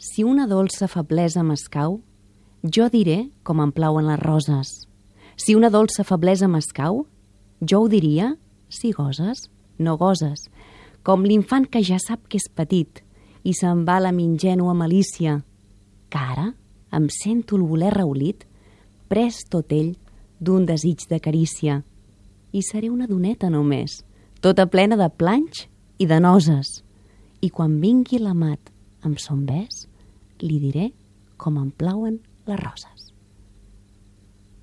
Si una dolça feblesa m'escau, jo diré com em plauen les roses. Si una dolça feblesa m'escau, jo ho diria si goses, no goses, com l'infant que ja sap que és petit i se'n va la ingènua malícia, que ara em sento el voler reulit, pres tot ell d'un desig de carícia, i seré una doneta només, tota plena de planys i de noses, i quan vingui l'amat amb son bes, li diré com em plauen les roses.